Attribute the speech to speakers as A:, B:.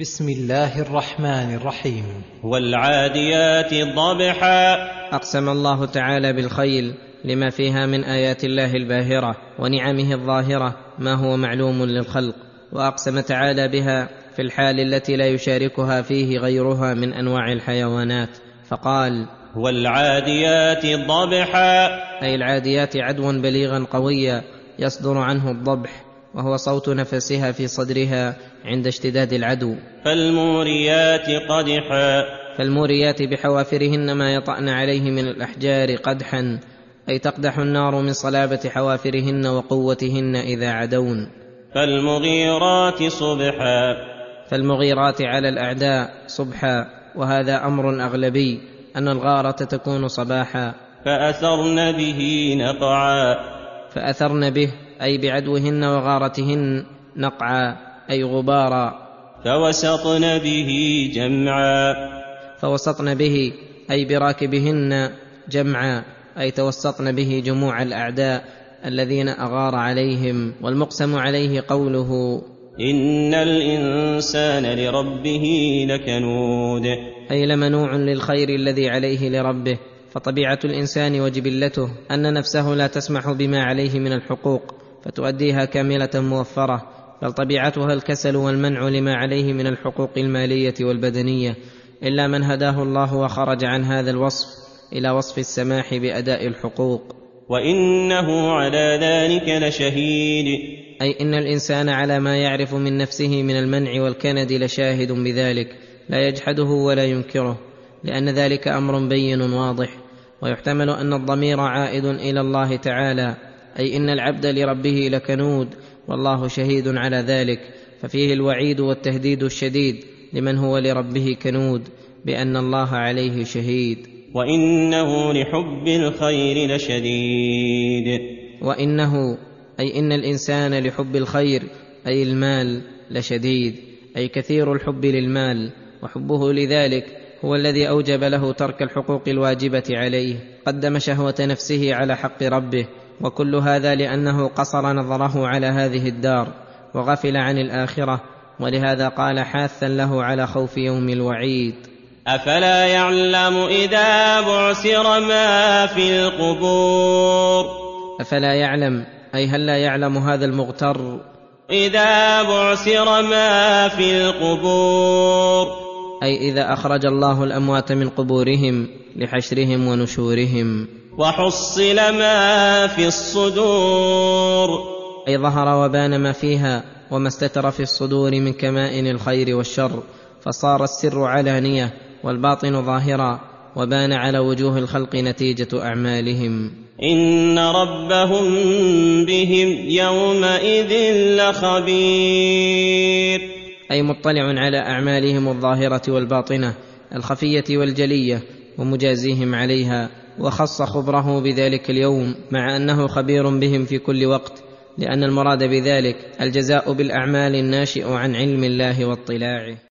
A: بسم الله الرحمن الرحيم.
B: والعاديات ضبحا.
C: أقسم الله تعالى بالخيل لما فيها من آيات الله الباهرة ونعمه الظاهرة ما هو معلوم للخلق وأقسم تعالى بها في الحال التي لا يشاركها فيه غيرها من أنواع الحيوانات. فقال
B: والعاديات ضبحا.
C: أي العاديات عدوا بليغا قويا يصدر عنه الضبح وهو صوت نفسها في صدرها عند اشتداد العدو.
B: فالموريات قدحا.
C: فالموريات بحوافرهن ما يطأن عليه من الأحجار قدحا أي تقدح النار من صلابة حوافرهن وقوتهن إذا عدون.
B: فالمغيرات صبحا.
C: فالمغيرات على الأعداء صبحا وهذا أمر أغلبي أن الغارة تكون صباحا.
B: فأثرن به نقعا.
C: فأثرن به أي بعدوهن وغارتهن نقعا أي غبارا.
B: فوسطن به جمعا.
C: فوسطن به أي براكبهن جمعا أي توسطن به جموع الأعداء الذين أغار عليهم والمقسم عليه قوله
B: إن الإنسان لربه لكنود.
C: أي لمنوع للخير الذي عليه لربه. فطبيعة الإنسان وجبلته أن نفسه لا تسمح بما عليه من الحقوق. فتؤديها كاملة موفرة بل طبيعتها الكسل والمنع لما عليه من الحقوق المالية والبدنية. إلا من هداه الله وخرج عن هذا الوصف إلى وصف السماح بأداء الحقوق.
B: وإنه على ذلك لشهيد.
C: أي إن الإنسان على ما يعرف من نفسه من المنع والكند لشاهد بذلك لا يجحده ولا ينكره لأن ذلك أمر بين واضح. ويحتمل أن الضمير عائد إلى الله تعالى. أي إن العبد لربه لكنود والله شهيد على ذلك. ففيه الوعيد والتهديد الشديد لمن هو لربه كنود بأن الله عليه شهيد.
B: وإنه لحب الخير لشديد.
C: وإنه أي إن الإنسان لحب الخير أي المال لشديد. أي كثير الحب للمال وحبه لذلك هو الذي أوجب له ترك الحقوق الواجبة عليه. قدم شهوة نفسه على حق ربه. وكل هذا لأنه قصر نظره على هذه الدار وغفل عن الآخرة ولهذا قال حاثا له على خوف يوم الوعيد.
B: أفلا يعلم إذا بعثر ما في القبور؟
C: أفلا يعلم أي هل لا يعلم هذا المغتر؟
B: إذا بعثر ما في القبور؟
C: أي إذا أخرج الله الأموات من قبورهم لحشرهم ونشورهم.
B: وحصل ما في الصدور.
C: أي ظهر وبان ما فيها وما استتر في الصدور من كمائن الخير والشر فصار السر علانية والباطن ظاهرا وبان على وجوه الخلق نتيجة أعمالهم.
B: إن ربهم بهم يومئذ لخبير.
C: أي مطلع على أعمالهم الظاهرة والباطنة الخفية والجلية ومجازيهم عليها. وخص خبره بذلك اليوم مع أنه خبير بهم في كل وقت لأن المراد بذلك الجزاء بالأعمال الناشئ عن علم الله واطلاعه.